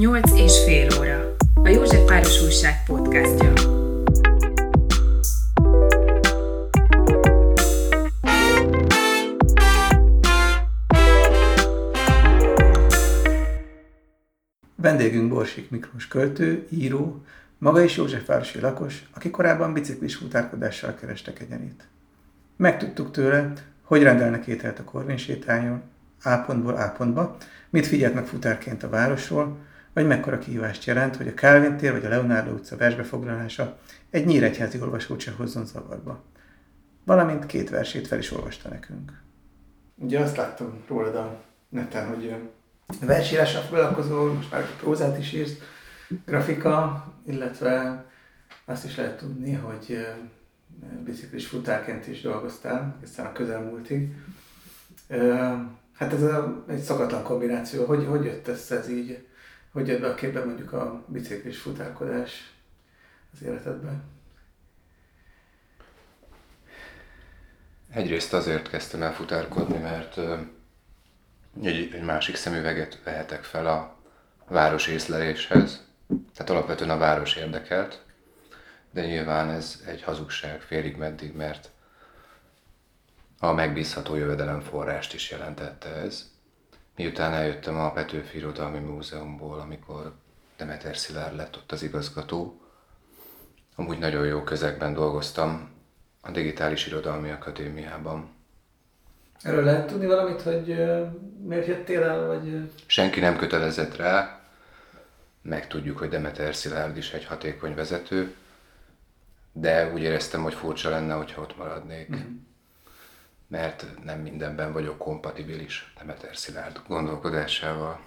Nyolc és fél óra. A József Páros Újság podcastja. Vendégünk Borsik Miklós költő, író, maga is Józsefvárosi lakos, aki korábban biciklis futárkodással kereste kegyenét. Megtudtuk tőle, hogy rendelnek ételt a Korvin sétányon, A pontból A pontba, mit figyelt meg futárként a városról, vagy mekkora kihívást jelent, hogy a Calvin tér vagy a Leonardo utca versbefoglalása egy nyíregyházi olvasót se hozzon zavarba. Valamint két versét fel is olvasta nekünk. Ugye azt láttam rólad a neten, hogy versírással foglalkozol, most már prózát is írsz, grafika, illetve azt is lehet tudni, hogy biciklis futárként is dolgoztál, hiszen a közelmúltig. Hát ez egy szokatlan kombináció. Hogy, hogy jött össze ez így? Hogy jött be a képbe mondjuk a biciklis futárkodás az életedben? Egyrészt azért kezdtem el futárkodni, mert egy, egy másik szemüveget vehetek fel a város észleléshez. Tehát alapvetően a város érdekelt, de nyilván ez egy hazugság félig meddig, mert a megbízható jövedelem forrást is jelentette ez. Miután eljöttem a Petőfi Irodalmi Múzeumból, amikor Demeter Szilárd lett ott az igazgató, amúgy nagyon jó közegben dolgoztam a Digitális Irodalmi Akadémiában. Erről lehet tudni valamit, hogy miért jöttél el, vagy... Senki nem kötelezett rá, megtudjuk, hogy Demeter Szilárd is egy hatékony vezető, de úgy éreztem, hogy furcsa lenne, hogyha ott maradnék. Mm-hmm. Mert nem mindenben vagyok kompatibilis Demeter Szilárd gondolkodásával.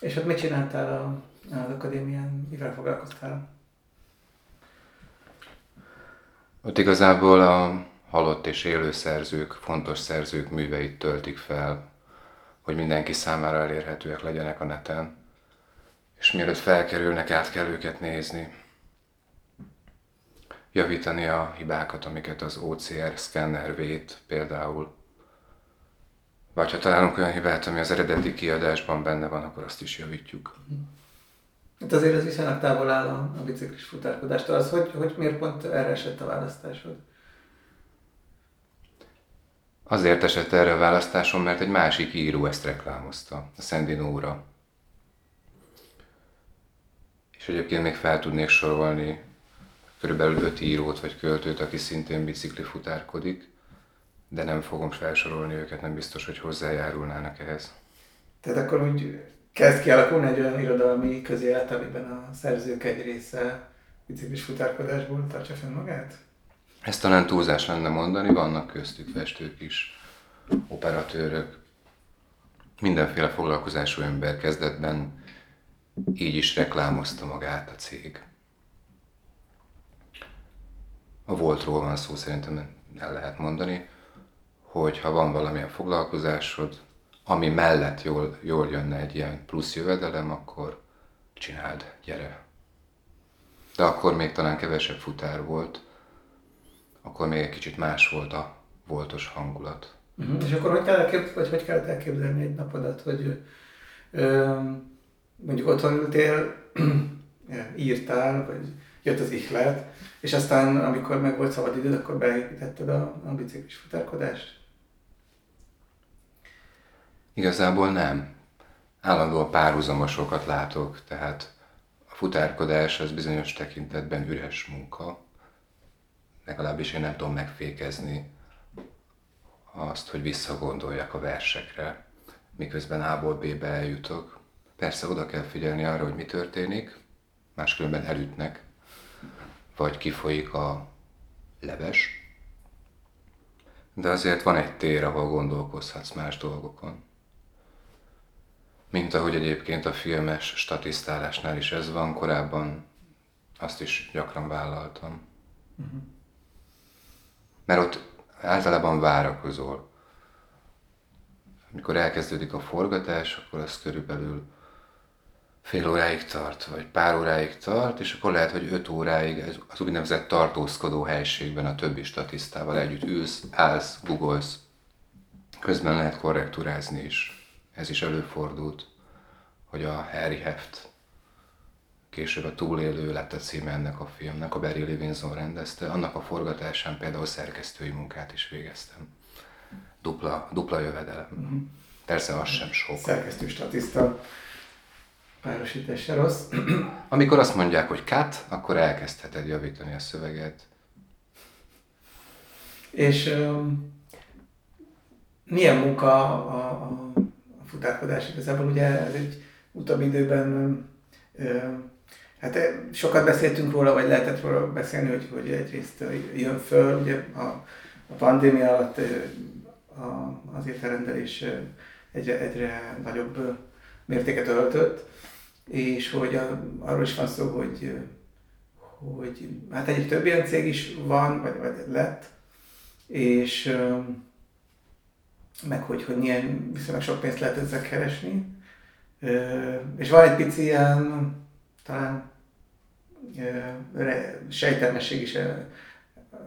És ott mit csináltál a, az akadémián? Mivel foglalkoztál? Ott igazából a halott és élő szerzők, fontos szerzők műveit töltik fel, hogy mindenki számára elérhetőek legyenek a neten. És mielőtt felkerülnek, át kell őket nézni javítani a hibákat, amiket az OCR szkenner vét például. Vagy ha találunk olyan hibát, ami az eredeti kiadásban benne van, akkor azt is javítjuk. Hát azért ez viszonylag távol áll a, a biciklis futárkodástól. Az hogy, hogy miért pont erre esett a választásod? Azért esett erre a választásom, mert egy másik író ezt reklámozta, a Sandy Nóra. És egyébként még fel tudnék sorolni körülbelül öt írót vagy költőt, aki szintén bicikli futárkodik, de nem fogom felsorolni őket, nem biztos, hogy hozzájárulnának ehhez. Tehát akkor úgy kezd kialakulni egy olyan irodalmi közélet, amiben a szerzők egy része biciklis futárkodásból tartsa fenn magát? Ezt talán túlzás lenne mondani, vannak köztük festők is, operatőrök, mindenféle foglalkozású ember kezdetben így is reklámozta magát a cég a voltról van szó, szerintem el lehet mondani, hogy ha van valamilyen foglalkozásod, ami mellett jól, jól jönne egy ilyen plusz jövedelem, akkor csináld, gyere. De akkor még talán kevesebb futár volt, akkor még egy kicsit más volt a voltos hangulat. Uh-huh. És akkor hogy kell elképzelni, vagy hogy kell elképzelni egy napodat, hogy ö, mondjuk otthon ültél, írtál, vagy jött az ihlet, és aztán, amikor meg volt szabad időd, akkor beépítetted a, a biciklis futárkodást? Igazából nem. Állandóan párhuzamosokat látok, tehát a futárkodás az bizonyos tekintetben üres munka. Legalábbis én nem tudom megfékezni azt, hogy visszagondoljak a versekre, miközben A-ból B-be eljutok. Persze oda kell figyelni arra, hogy mi történik, máskülönben elütnek, vagy kifolyik a leves, de azért van egy tér, ahol gondolkozhatsz más dolgokon. Mint ahogy egyébként a filmes statisztálásnál is ez van, korábban azt is gyakran vállaltam. Uh-huh. Mert ott általában várakozol. Amikor elkezdődik a forgatás, akkor az körülbelül fél óráig tart, vagy pár óráig tart, és akkor lehet, hogy öt óráig az úgynevezett tartózkodó helységben a többi statisztával együtt ülsz, állsz, googolsz. Közben lehet korrektúrázni is. Ez is előfordult, hogy a Harry Heft később a túlélő lett a címe ennek a filmnek, a Barry Levinson rendezte, annak a forgatásán például szerkesztői munkát is végeztem. Dupla, dupla jövedelem. Uh-huh. Persze az sem sok. Szerkesztő statiszta párosítás se rossz. Amikor azt mondják, hogy cut, akkor elkezdheted javítani a szöveget. És um, milyen munka a, a, a futárkodás? Igazából ugye ez egy utóbbi időben um, Hát sokat beszéltünk róla, vagy lehetett róla beszélni, hogy, hogy egyrészt jön föl, ugye a, a pandémia alatt a, az ételrendelés egyre, egyre nagyobb mértéket öltött, és hogy a, arról is van szó, hogy, hogy hát egyik több ilyen cég is van, vagy, vagy lett, és meg hogy, hogy milyen viszonylag sok pénzt lehet ezzel keresni. És van egy pici ilyen, talán sejtelmesség is e,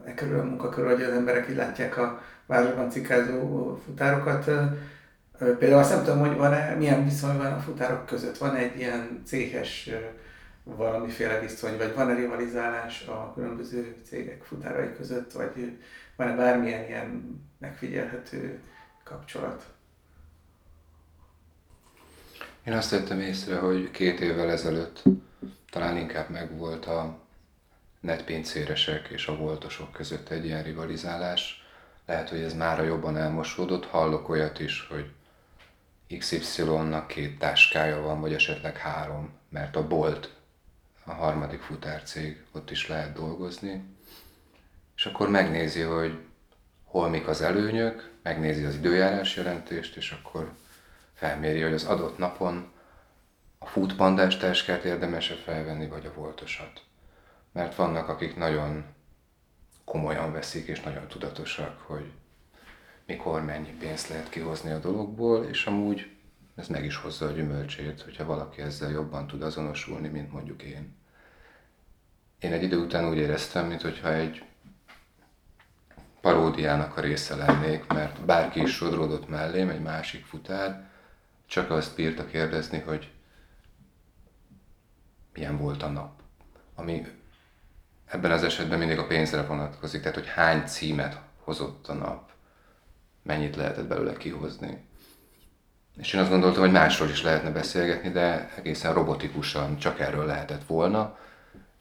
e körül a munka körül, hogy az emberek így látják a városban cikázó futárokat. Például azt nem tudom, hogy van-e, milyen viszony van a futárok között. Van egy ilyen céhes valamiféle viszony, vagy van-e rivalizálás a különböző cégek futárai között, vagy van-e bármilyen ilyen megfigyelhető kapcsolat? Én azt tettem észre, hogy két évvel ezelőtt talán inkább megvolt a netpincéresek és a voltosok között egy ilyen rivalizálás. Lehet, hogy ez mára jobban elmosódott. Hallok olyat is, hogy XY-nak két táskája van, vagy esetleg három, mert a Bolt, a harmadik futárcég, ott is lehet dolgozni. És akkor megnézi, hogy hol mik az előnyök, megnézi az időjárás jelentést, és akkor felméri, hogy az adott napon a futpandás táskát érdemes-e felvenni, vagy a voltosat. Mert vannak, akik nagyon komolyan veszik, és nagyon tudatosak, hogy mikor mennyi pénzt lehet kihozni a dologból, és amúgy ez meg is hozza a gyümölcsét, hogyha valaki ezzel jobban tud azonosulni, mint mondjuk én. Én egy idő után úgy éreztem, mintha egy paródiának a része lennék, mert bárki is sodródott mellém, egy másik futár, csak azt bírta kérdezni, hogy milyen volt a nap. Ami ebben az esetben mindig a pénzre vonatkozik, tehát hogy hány címet hozott a nap, mennyit lehetett belőle kihozni. És én azt gondoltam, hogy másról is lehetne beszélgetni, de egészen robotikusan csak erről lehetett volna.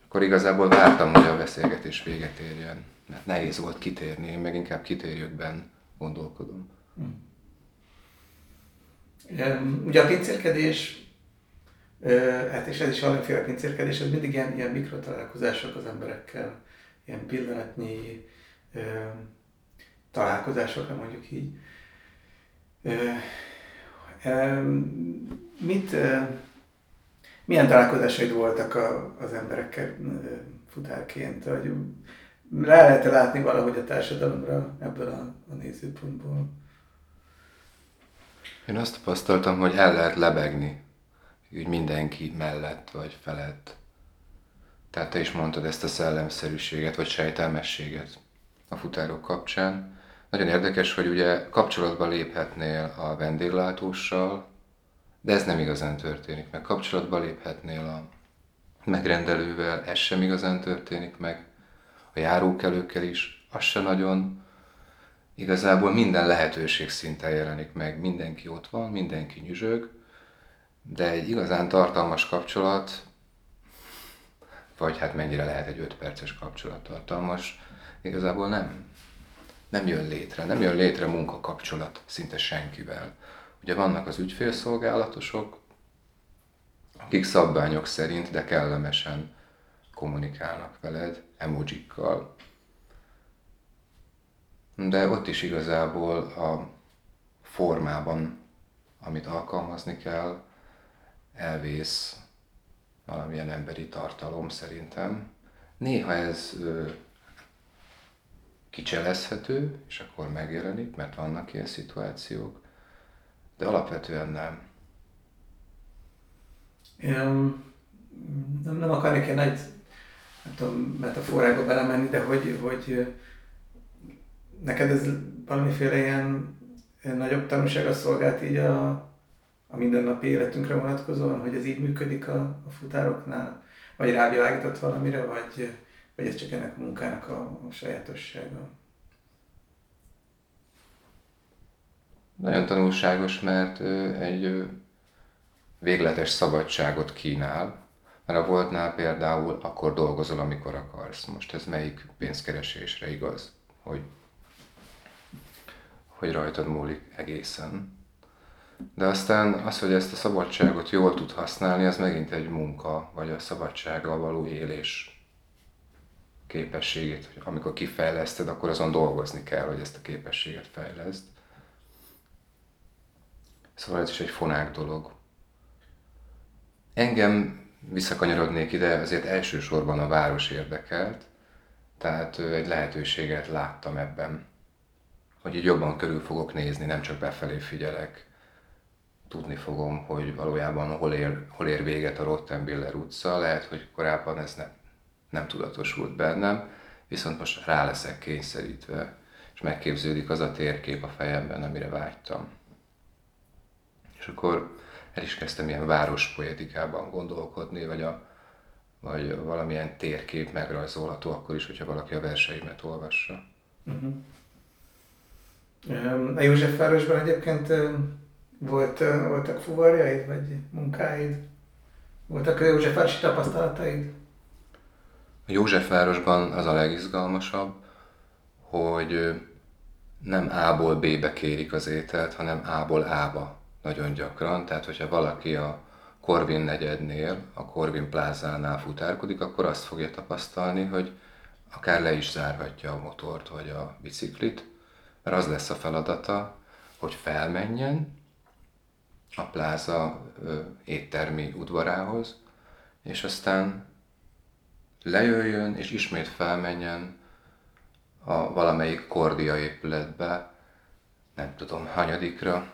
Akkor igazából vártam, hogy a beszélgetés véget érjen, mert nehéz volt kitérni, én meg inkább kitérjükben gondolkodom. Hmm. Ugye a pincérkedés hát és ez is valamiféle pincérkedés, ez mindig ilyen, ilyen mikrotalálkozások az emberekkel, ilyen pillanatnyi találkozásokra mondjuk így. Mit, milyen találkozásaid voltak a, az emberekkel futárként? Vagy rá lehet látni valahogy a társadalomra ebből a, a nézőpontból? Én azt tapasztaltam, hogy el lehet lebegni úgy mindenki mellett vagy felett. Tehát te is mondtad ezt a szellemszerűséget, vagy sejtelmességet a futárok kapcsán. Nagyon érdekes, hogy ugye kapcsolatba léphetnél a vendéglátóssal, de ez nem igazán történik meg. Kapcsolatba léphetnél a megrendelővel, ez sem igazán történik meg. A járókelőkkel is, az se nagyon. Igazából minden lehetőség szinten jelenik meg. Mindenki ott van, mindenki nyüzsög, de egy igazán tartalmas kapcsolat, vagy hát mennyire lehet egy 5 perces kapcsolat tartalmas, igazából nem. Nem jön létre, nem jön létre munkakapcsolat szinte senkivel. Ugye vannak az ügyfélszolgálatosok, akik szabványok szerint, de kellemesen kommunikálnak veled, emojikkal. De ott is igazából a formában, amit alkalmazni kell, elvész valamilyen emberi tartalom szerintem. Néha ez kicselezhető, és akkor megjelenik, mert vannak ilyen szituációk, de alapvetően nem. Én nem, nem akarnék ilyen nagy nem tudom, metaforába belemenni, de hogy, hogy neked ez valamiféle ilyen, ilyen nagyobb tanulsága szolgált így a, a mindennapi életünkre vonatkozóan, hogy ez így működik a, a futároknál. vagy rávilágított valamire, vagy, vagy ez csak ennek a munkának a, a sajátossága? Nagyon tanulságos, mert egy végletes szabadságot kínál, mert a voltnál például akkor dolgozol, amikor akarsz. Most ez melyik pénzkeresésre igaz, hogy, hogy rajtad múlik egészen. De aztán az, hogy ezt a szabadságot jól tud használni, az megint egy munka, vagy a szabadsággal való élés képességét, hogy amikor kifejleszted, akkor azon dolgozni kell, hogy ezt a képességet fejleszd. Szóval ez is egy fonák dolog. Engem visszakanyarodnék ide, azért elsősorban a város érdekelt, tehát egy lehetőséget láttam ebben, hogy így jobban körül fogok nézni, nem csak befelé figyelek, tudni fogom, hogy valójában hol ér, hol ér véget a Rottenbiller utca, lehet, hogy korábban ez nem, nem tudatosult bennem, viszont most rá leszek kényszerítve, és megképződik az a térkép a fejemben, amire vágytam. És akkor el is kezdtem ilyen várospoetikában gondolkodni, vagy, a, vagy valamilyen térkép megrajzolható akkor is, hogyha valaki a verseimet olvassa. Uh-huh. A Józsefvárosban egyébként volt, voltak fuvarjaid, vagy munkáid? Voltak Józsefvárosi tapasztalataid? Józsefvárosban az a legizgalmasabb, hogy nem A-ból B-be kérik az ételt, hanem A-ból A-ba nagyon gyakran. Tehát, hogyha valaki a Corvin negyednél, a Corvin plázánál futárkodik, akkor azt fogja tapasztalni, hogy akár le is zárhatja a motort vagy a biciklit, mert az lesz a feladata, hogy felmenjen a pláza éttermi udvarához, és aztán lejöjjön, és ismét felmenjen a valamelyik kordia épületbe, nem tudom, hanyadikra,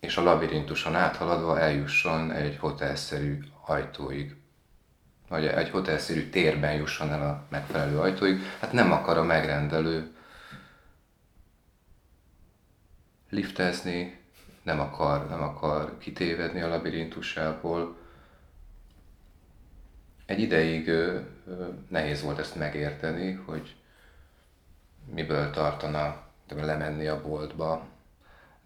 és a labirintuson áthaladva eljusson egy hotelszerű ajtóig, vagy egy hotelszerű térben jusson el a megfelelő ajtóig. Hát nem akar a megrendelő liftezni, nem akar, nem akar kitévedni a labirintusából. Egy ideig nehéz volt ezt megérteni, hogy miből tartana lemenni a boltba,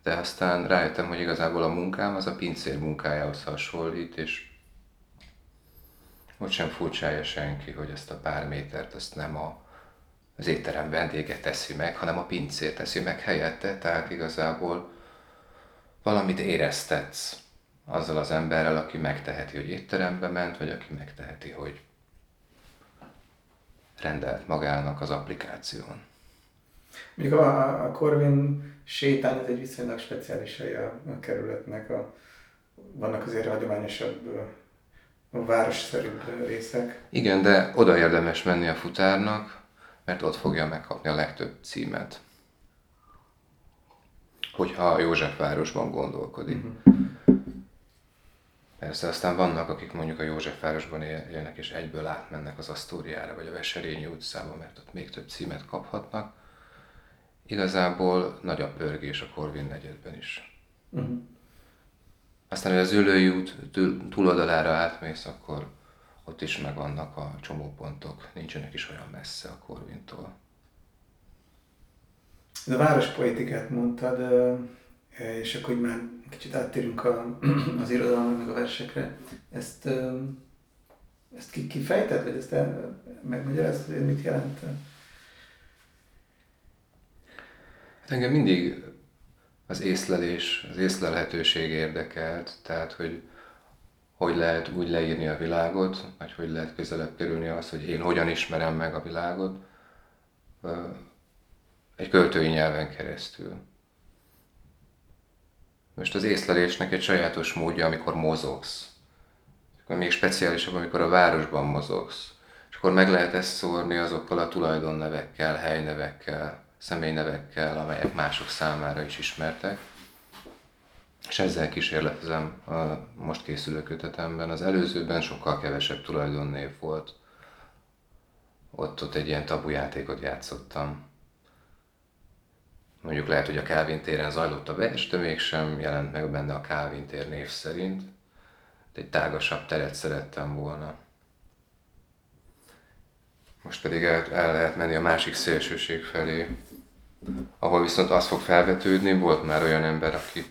de aztán rájöttem, hogy igazából a munkám az a pincér munkájához hasonlít, és ott sem furcsája senki, hogy ezt a pár métert azt nem a, az étterem vendége teszi meg, hanem a pincér teszi meg helyette, tehát igazából valamit éreztetsz azzal az emberrel, aki megteheti, hogy étterembe ment, vagy aki megteheti, hogy rendelt magának az applikáción. Még a, a Corvin sétány ez egy viszonylag speciális hely a, a kerületnek. A, vannak azért hagyományosabb, városszerűbb részek. Igen, de oda érdemes menni a futárnak, mert ott fogja megkapni a legtöbb címet. Hogyha Józsefvárosban gondolkodik. Uh-huh. Persze aztán vannak, akik mondjuk a Józsefvárosban élnek, és egyből átmennek az Asztóriára, vagy a Veserényi utcába, mert ott még több címet kaphatnak igazából nagy a pörgés a Corvin negyedben is. Uh-huh. Aztán, hogy az ülői út túloldalára átmész, akkor ott is megvannak a csomópontok, nincsenek is olyan messze a Corvintól. Ez a várospoetikát mondtad, és akkor hogy már kicsit áttérünk a, az irodalomra, meg a versekre. Ezt, ezt kifejted, vagy ezt megmagyarázod, hogy mit jelent? Engem mindig az észlelés, az észlelhetőség érdekelt, tehát hogy hogy lehet úgy leírni a világot, vagy hogy lehet közelebb kerülni az, hogy én hogyan ismerem meg a világot egy költői nyelven keresztül. Most az észlelésnek egy sajátos módja, amikor mozogsz. Akkor még speciálisabb, amikor a városban mozogsz. És akkor meg lehet ezt szórni azokkal a tulajdonnevekkel, helynevekkel, személynevekkel, amelyek mások számára is ismertek. És ezzel kísérletezem a most készülő kötetemben. Az előzőben sokkal kevesebb tulajdonnév volt. Ott, ott egy ilyen tabujátékot játszottam. Mondjuk lehet, hogy a Calvin téren zajlott a vers, de mégsem jelent meg benne a Calvin tér név szerint. De egy tágasabb teret szerettem volna. Most pedig el, el lehet menni a másik szélsőség felé, ahol viszont az fog felvetődni, volt már olyan ember, aki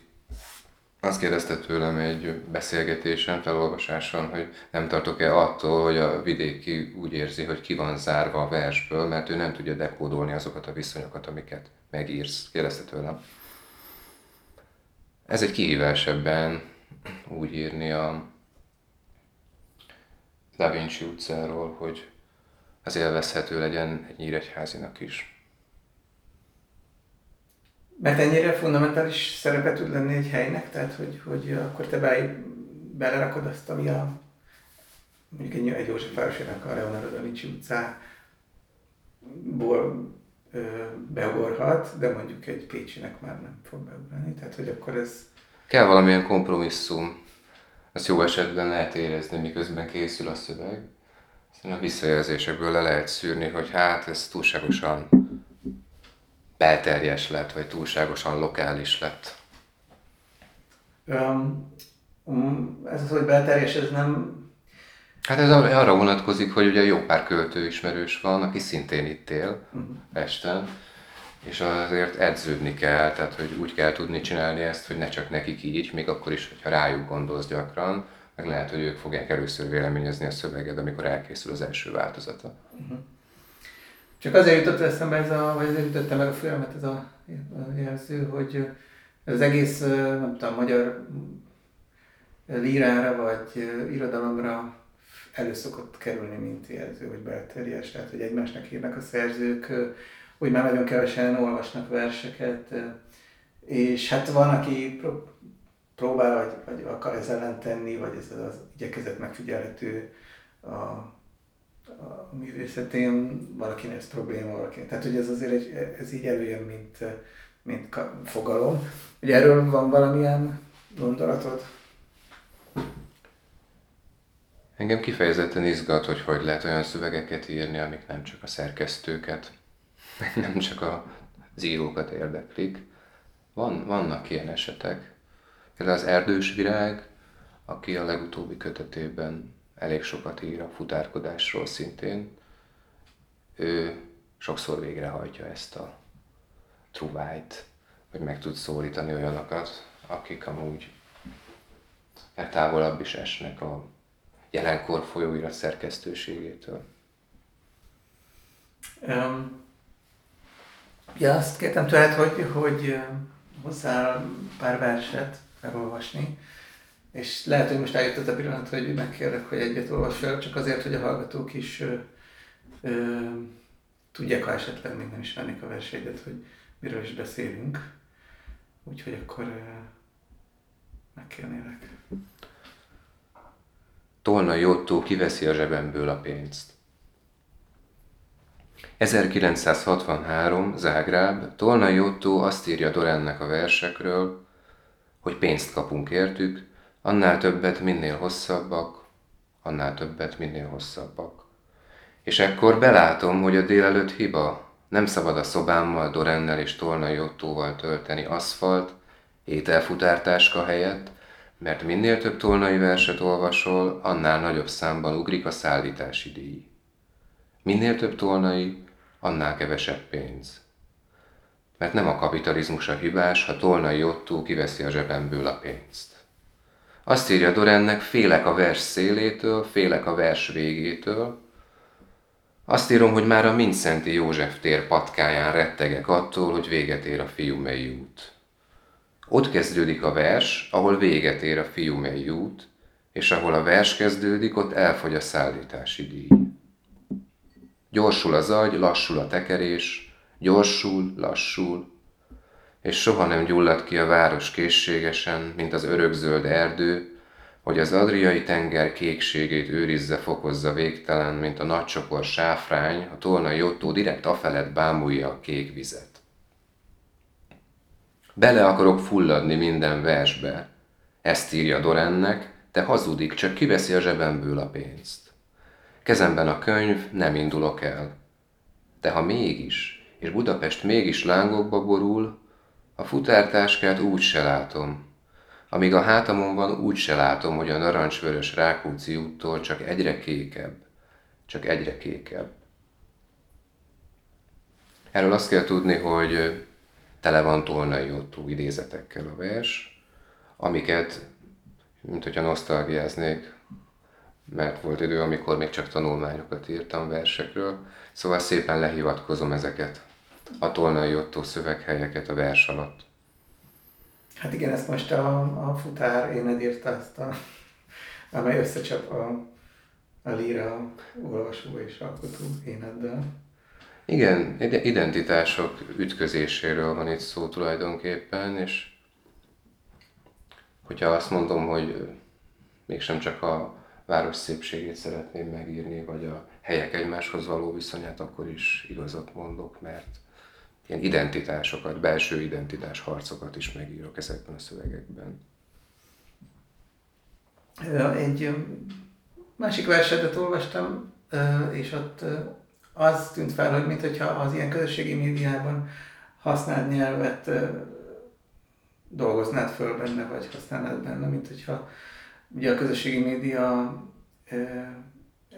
azt kérdezte tőlem egy beszélgetésen, felolvasáson, hogy nem tartok-e attól, hogy a vidéki úgy érzi, hogy ki van zárva a versből, mert ő nem tudja dekódolni azokat a viszonyokat, amiket megírsz. Kérdezte tőlem. Ez egy kihívás ebben úgy írni a Da Vinci utcáról, hogy az élvezhető legyen egy nyíregyházinak is. Mert ennyire fundamentális szerepe tud lenni egy helynek, tehát hogy, hogy akkor te be, belerakod azt, ami a mondjuk egy, egy József városának a Leonardo da Vinci utcából beugorhat, de mondjuk egy Pécsinek már nem fog beugrani. Tehát, hogy akkor ez... Kell valamilyen kompromisszum. Ezt jó esetben lehet érezni, miközben készül a szöveg. Aztán a visszajelzésekből le lehet szűrni, hogy hát ez túlságosan belterjes lett, vagy túlságosan lokális lett? Um, ez az, hogy belterjes, ez nem... Hát ez arra vonatkozik, hogy ugye jó pár költő ismerős van, aki szintén itt él uh-huh. Pesten, és azért edződni kell, tehát hogy úgy kell tudni csinálni ezt, hogy ne csak nekik így, még akkor is, hogyha rájuk gondolsz gyakran, meg lehet, hogy ők fogják először véleményezni a szöveged, amikor elkészül az első változata. Uh-huh. Csak azért jutott eszembe ez a, vagy azért jutott meg a filmet ez a, jelző, hogy az egész, nem tudom, magyar lírára vagy irodalomra elő szokott kerülni, mint jelző, vagy belterjes, tehát hogy egymásnak írnak a szerzők, úgy már nagyon kevesen olvasnak verseket, és hát van, aki próbál, vagy, vagy akar ez ellen tenni, vagy ez az igyekezet megfigyelhető a a művészetén, valakinek ez probléma, valakinek. Tehát, hogy ez azért egy, ez így előjön, mint, mint fogalom. Ugye erről van valamilyen gondolatod? Engem kifejezetten izgat, hogy hogy lehet olyan szövegeket írni, amik nem csak a szerkesztőket, nem csak a írókat érdeklik. Van, vannak ilyen esetek. Például az Erdős Virág, aki a legutóbbi kötetében elég sokat ír a futárkodásról szintén. Ő sokszor végrehajtja ezt a truvájt, hogy meg tud szólítani olyanokat, akik amúgy távolabb is esnek a jelenkor folyóirat szerkesztőségétől. Um, ja, azt kértem tőled, hogy, hogy hozzá pár verset felolvasni. És lehet, hogy most eljött a pillanat, hogy megkérlek, hogy egyet olvas csak azért, hogy a hallgatók is ö, ö, tudják, ha esetleg még nem ismernék a verseidet, hogy miről is beszélünk. Úgyhogy akkor ö, megkérnélek. Tolna Jottó kiveszi a zsebemből a pénzt. 1963, Zágráb, Tolna Jottó azt írja Dorennek a versekről, hogy pénzt kapunk értük, Annál többet, minél hosszabbak, annál többet, minél hosszabbak. És ekkor belátom, hogy a délelőtt hiba, nem szabad a szobámmal, Dorennel és Tolnai Ottóval tölteni aszfalt, ételfutártáska helyett, mert minél több tolnai verset olvasol, annál nagyobb számban ugrik a szállítási díj. Minél több tolnai, annál kevesebb pénz. Mert nem a kapitalizmus a hibás, ha tolnai Ottó kiveszi a zsebemből a pénzt. Azt írja Dorennek, félek a vers szélétől, félek a vers végétől. Azt írom, hogy már a Mincenti József tér patkáján rettegek attól, hogy véget ér a Fiumei út. Ott kezdődik a vers, ahol véget ér a Fiumei út, és ahol a vers kezdődik, ott elfogy a szállítási díj. Gyorsul az agy, lassul a tekerés, gyorsul, lassul, és soha nem gyullad ki a város készségesen, mint az örökzöld erdő, hogy az Adriai tenger kékségét őrizze, fokozza végtelen, mint a nagy sáfrány, a tolna jottó direkt afelett bámulja a kék vizet. Bele akarok fulladni minden versbe, ezt írja Dorennek, de hazudik, csak kiveszi a zsebemből a pénzt. Kezemben a könyv, nem indulok el. De ha mégis, és Budapest mégis lángokba borul, a futártáskát úgy se látom. Amíg a hátamon van, úgy se látom, hogy a narancsvörös Rákóczi úttól csak egyre kékebb, csak egyre kékebb. Erről azt kell tudni, hogy tele van tolnai ottó idézetekkel a vers, amiket, mint hogyha nosztalgiáznék, mert volt idő, amikor még csak tanulmányokat írtam versekről, szóval szépen lehivatkozom ezeket a tolnai ottó szöveghelyeket a vers alatt. Hát igen, ezt most a, a futár éned írta ezt a, amely összecsap a, a líra olvasó és alkotó éneddel. Igen, identitások ütközéséről van itt szó tulajdonképpen, és hogyha azt mondom, hogy mégsem csak a város szépségét szeretném megírni, vagy a helyek egymáshoz való viszonyát, akkor is igazat mondok, mert ilyen identitásokat, belső identitás harcokat is megírok ezekben a szövegekben. Egy másik versetet olvastam, és ott az tűnt fel, hogy mintha az ilyen közösségi médiában használt nyelvet dolgoznád föl benne, vagy használnád benne, mint hogyha ugye a közösségi média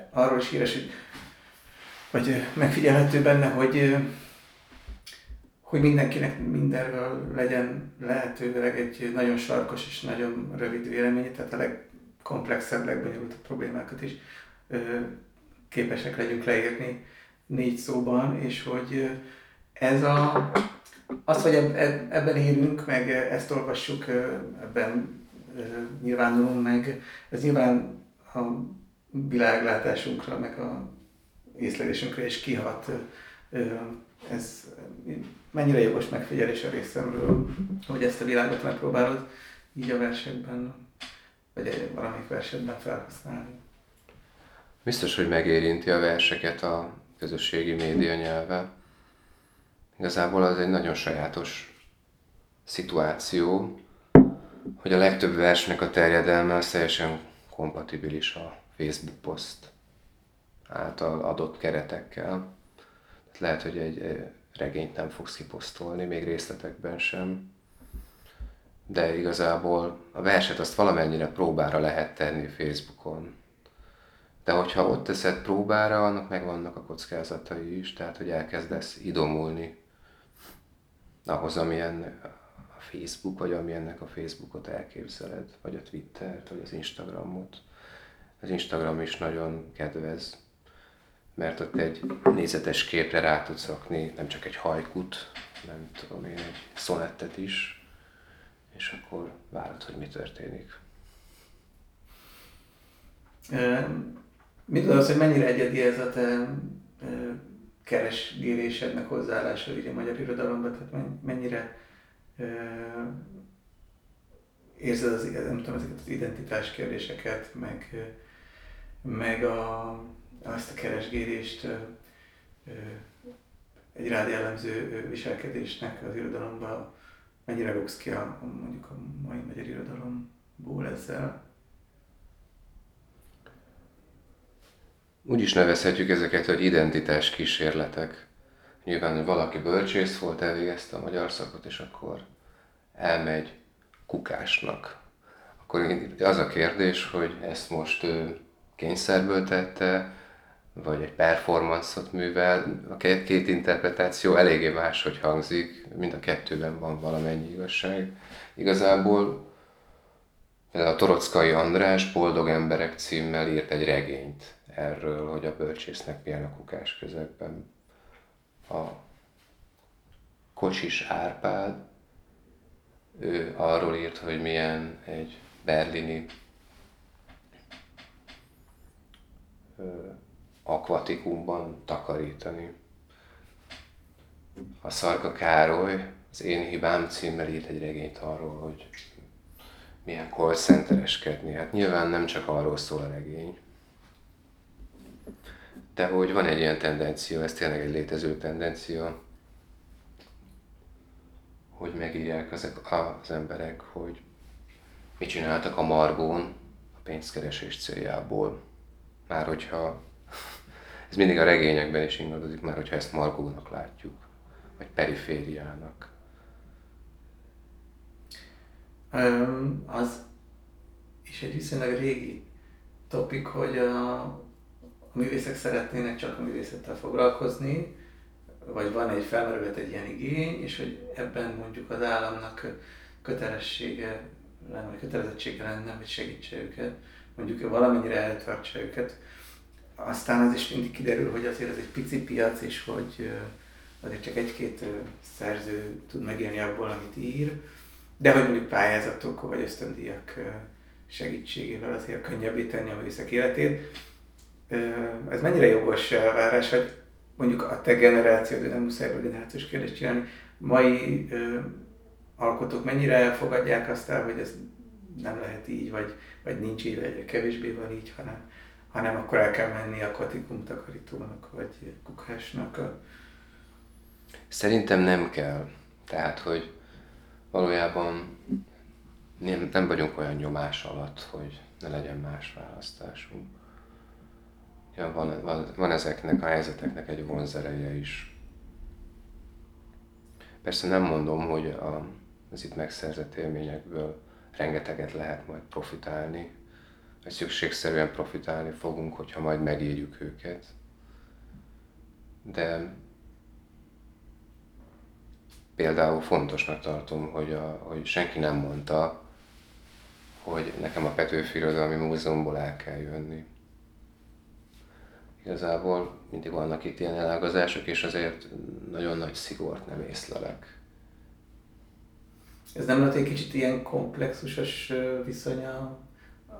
arról is híres, hogy vagy megfigyelhető benne, hogy hogy mindenkinek mindenről legyen lehetőleg egy nagyon sarkos és nagyon rövid véleménye, tehát a legkomplexebb, legbonyolultabb problémákat is képesek legyünk leírni négy szóban, és hogy ez a, az, hogy ebben élünk, meg ezt olvassuk, ebben nyilvánulunk meg, ez nyilván a világlátásunkra, meg a észlelésünkre is kihat. Ez mennyire jogos megfigyelés a részemről, hogy ezt a világot megpróbálod így a versekben, vagy valamelyik versetben felhasználni. Biztos, hogy megérinti a verseket a közösségi média nyelve. Igazából az egy nagyon sajátos szituáció, hogy a legtöbb versnek a terjedelme teljesen kompatibilis a Facebook poszt által adott keretekkel. lehet, hogy egy regényt nem fogsz kiposztolni, még részletekben sem. De igazából a verset azt valamennyire próbára lehet tenni Facebookon. De hogyha ott teszed próbára, annak megvannak a kockázatai is, tehát hogy elkezdesz idomulni ahhoz, amilyen a Facebook, vagy amilyennek a Facebookot elképzeled, vagy a Twittert, vagy az Instagramot. Az Instagram is nagyon kedvez mert ott egy nézetes képre rá tudsz rakni nem csak egy hajkut, nem tudom én, egy szonettet is, és akkor várod, hogy mi történik. Mit gondolsz, hogy mennyire egyedi ez a te keresgélésednek hozzáállása a magyar irodalomban, tehát mennyire érzed az, nem tudom, ezeket az identitás kérdéseket, meg, meg a, azt a keresgélést egy rád jellemző viselkedésnek az irodalomban mennyire rúgsz ki a, mondjuk a mai magyar irodalomból ezzel? Úgy is nevezhetjük ezeket, hogy identitás kísérletek. Nyilván, valaki bölcsész volt, elvégezte a magyar szakot, és akkor elmegy kukásnak. Akkor az a kérdés, hogy ezt most kényszerből tette, vagy egy performance-ot művel, a két, két interpretáció eléggé máshogy hangzik, mind a kettőben van valamennyi igazság. Igazából a Torockai András Boldog emberek címmel írt egy regényt erről, hogy a bölcsésznek milyen a kukás közepben. A Kocsis Árpád, ő arról írt, hogy milyen egy berlini akvatikumban takarítani. A Szarka Károly az Én hibám címmel írt egy regényt arról, hogy milyen call. Hát nyilván nem csak arról szól a regény, de hogy van egy ilyen tendencia, ez tényleg egy létező tendencia, hogy megírják ezek az emberek, hogy mit csináltak a Margón a pénzkeresés céljából. Már hogyha ez mindig a regényekben is ingadozik már, hogyha ezt Margónak látjuk, vagy perifériának. Um, az is egy viszonylag régi topik, hogy a, a művészek szeretnének csak a művészettel foglalkozni, vagy van egy felmerülhet egy ilyen igény, és hogy ebben mondjuk az államnak kötelessége lenne, vagy kötelezettsége lenne, hogy segítse őket, mondjuk valamennyire eltartsa őket. Aztán az is mindig kiderül, hogy azért ez egy pici piac, és hogy azért csak egy-két szerző tud megélni abból, amit ír, de hogy mondjuk pályázatok vagy ösztöndíjak segítségével azért könnyebbé tenni a művészek életét. Ez mennyire jogos elvárás, hogy mondjuk a te generációd, nem muszáj generációs kérdést csinálni, mai alkotók mennyire elfogadják azt el, hogy ez nem lehet így, vagy, vagy nincs így, vagy kevésbé van így, hanem, hanem akkor el kell menni a katikum takarítónak, vagy kukásnak. Szerintem nem kell. Tehát, hogy valójában nem, nem vagyunk olyan nyomás alatt, hogy ne legyen más választásunk. Ja, van, van, van ezeknek a helyzeteknek egy vonzereje is. Persze nem mondom, hogy a, az itt megszerzett élményekből rengeteget lehet majd profitálni, vagy szükségszerűen profitálni fogunk, hogyha majd megírjuk őket. De például fontosnak tartom, hogy, a, hogy senki nem mondta, hogy nekem a Petőfi Irodalmi Múzeumból el kell jönni. Igazából mindig vannak itt ilyen elágazások, és azért nagyon nagy szigort nem észlelek. Ez nem lehet egy kicsit ilyen komplexusos viszony a,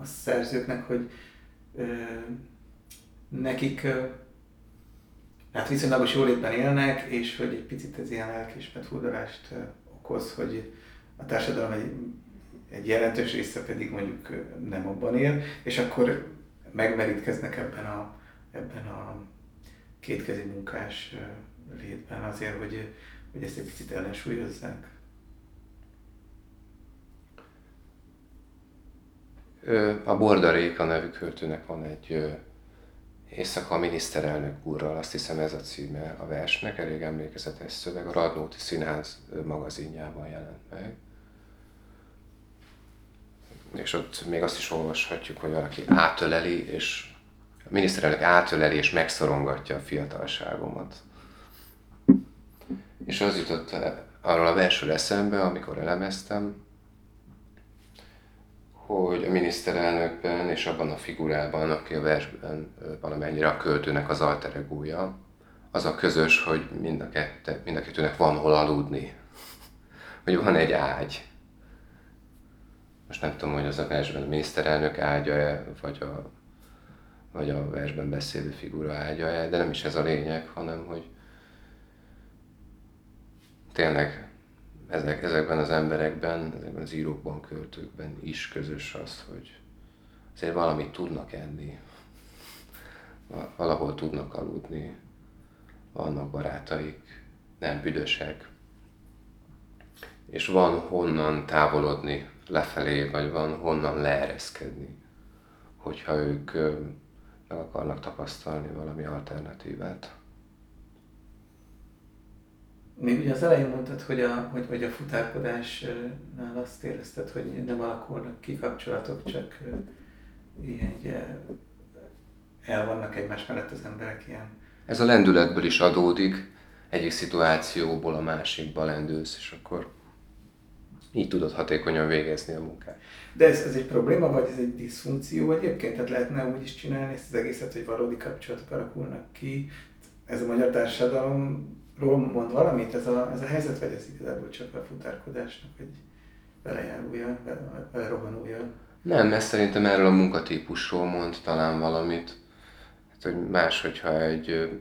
szerzőknek, hogy ö, nekik hát viszonylagos jólétben élnek, és hogy egy picit ez ilyen lelkismert furdalást okoz, hogy a társadalom egy, egy jelentős része pedig mondjuk nem abban él, és akkor megmerítkeznek ebben a, ebben a kétkezi munkás létben azért, hogy, hogy ezt egy picit ellensúlyozzák. A Bordaréka nevű költőnek van egy Éjszaka a miniszterelnök úrral, azt hiszem ez a címe a versnek, elég emlékezetes szöveg, a Radnóti Színház magazinjában jelent meg. És ott még azt is olvashatjuk, hogy valaki átöleli, és a miniszterelnök átöleli és megszorongatja a fiatalságomat. És az jutott arról a versről eszembe, amikor elemeztem, hogy a miniszterelnökben és abban a figurában, aki a versben valamennyire a költőnek az alteregója, az a közös, hogy mind a, kette, mind a kettőnek van hol aludni. hogy van egy ágy. Most nem tudom, hogy az a versben a miniszterelnök ágya-e, vagy a, vagy a versben beszélő figura ágya-e, de nem is ez a lényeg, hanem hogy tényleg ezek, ezekben az emberekben, ezekben az írókban, költőkben is közös az, hogy azért valamit tudnak enni, valahol tudnak aludni, vannak barátaik, nem büdösek, és van honnan távolodni lefelé, vagy van honnan leereszkedni, hogyha ők meg akarnak tapasztalni valami alternatívát. Még ugye az elején mondtad, hogy a, hogy, hogy a futárkodásnál azt érezted, hogy nem alakulnak ki kapcsolatok, csak ilyen el vannak egymás mellett az emberek ilyen. Ez a lendületből is adódik, egyik szituációból a másikba lendülsz, és akkor így tudod hatékonyan végezni a munkát. De ez, ez egy probléma, vagy ez egy diszfunkció egyébként? Tehát lehetne úgy is csinálni ezt az egészet, hogy valódi kapcsolatok alakulnak ki. Ez a magyar társadalom ról mond valamit ez a, ez a helyzet, vagy ez igazából csak a futárkodásnak egy belejárója, bele, rohanója? Nem, ez szerintem erről a munkatípusról mond talán valamit. Hát, hogy más, hogyha egy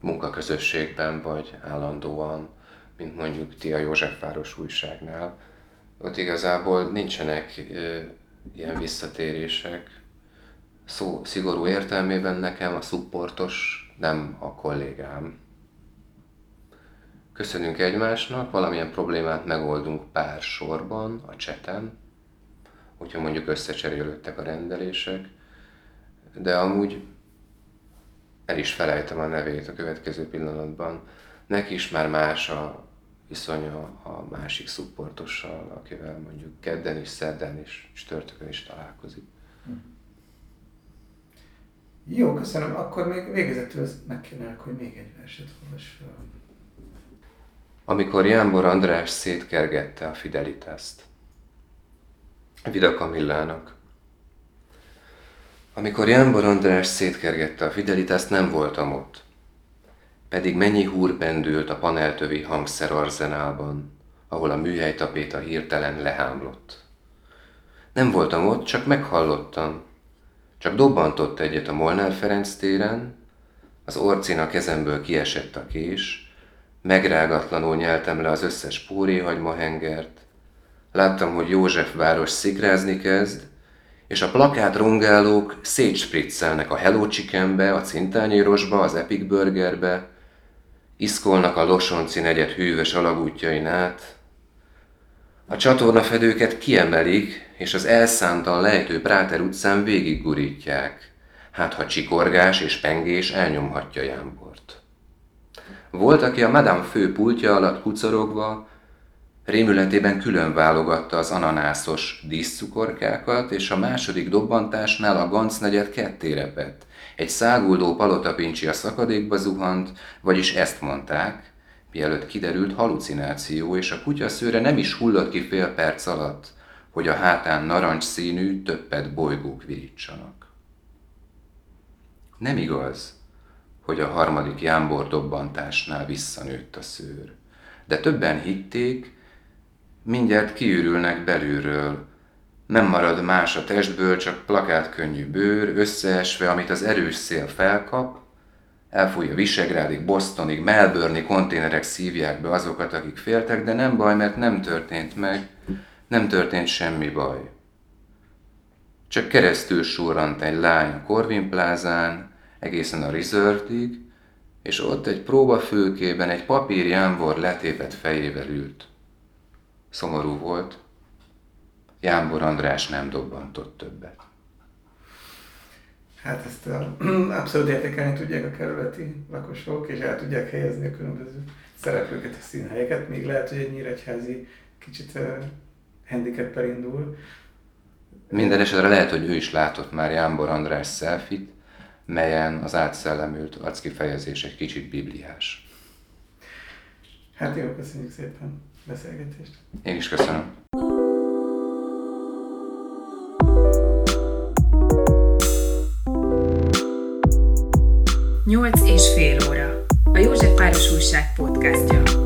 munkaközösségben vagy állandóan, mint mondjuk ti a Józsefváros újságnál, ott igazából nincsenek ilyen visszatérések. Szó szigorú értelmében nekem a szupportos nem a kollégám, köszönünk egymásnak, valamilyen problémát megoldunk pár sorban, a cseten, hogyha mondjuk összecserélődtek a rendelések, de amúgy el is felejtem a nevét a következő pillanatban. Neki is már más a viszonya a másik szupportossal, akivel mondjuk kedden is, szerdán is, és törtökön is találkozik. Jó, köszönöm. Akkor még végezetül meg kéne, hogy még egy verset olvas fel. Amikor Jánbor András szétkergette a Fidelitást. Vida Kamillának. Amikor Jánbor András szétkergette a Fidelitást, nem voltam ott. Pedig mennyi húr pendült a paneltövi hangszerarzenálban, ahol a műhelytapéta hirtelen lehámlott. Nem voltam ott, csak meghallottam. Csak dobbantott egyet a Molnár Ferenc téren, az orcina kezemből kiesett a kés, megrágatlanul nyeltem le az összes póréhagyma hengert, láttam, hogy József város szikrázni kezd, és a plakát rongálók szétspriccelnek a Hello Chickenbe, a Cintányérosba, az Epic Burgerbe, iszkolnak a Losonci negyed hűvös alagútjain át, a csatornafedőket kiemelik, és az elszántan lejtő Práter utcán végiggurítják, hát ha csikorgás és pengés elnyomhatja Jámbort. Volt, aki a Madame fő pultja alatt kucorogva, rémületében külön válogatta az ananászos díszcukorkákat, és a második dobbantásnál a Ganz negyed ketté repett. Egy száguldó palotapincsi a szakadékba zuhant, vagyis ezt mondták, mielőtt kiderült halucináció, és a kutyaszőre nem is hullott ki fél perc alatt, hogy a hátán narancs színű, többet bolygók virítsanak. Nem igaz, hogy a harmadik jámbor dobbantásnál visszanőtt a szőr, de többen hitték, mindjárt kiürülnek belülről, nem marad más a testből, csak plakát könnyű bőr, összeesve, amit az erős szél felkap, elfújja Visegrádig, Bostonig, Melbourne-i konténerek szívják be azokat, akik féltek, de nem baj, mert nem történt meg, nem történt semmi baj. Csak keresztül surrant egy lány a Corvin plázán, egészen a Reserve-ig, és ott egy próbafülkében egy papír jámbor letépet fejével ült. Szomorú volt, Jámbor András nem dobbantott többet. Hát ezt a, abszolút értékelni tudják a kerületi lakosok, és el tudják helyezni a különböző szereplőket és színhelyeket, még lehet, hogy egy nyíregyházi kicsit uh, handicappel indul. Minden esetre lehet, hogy ő is látott már Jámbor András szelfit, melyen az átszellemült arckifejezés egy kicsit bibliás. Hát jó, köszönjük szépen beszélgetést. Én is köszönöm. Nyolc és fél óra. A József Páros Újság podcastja.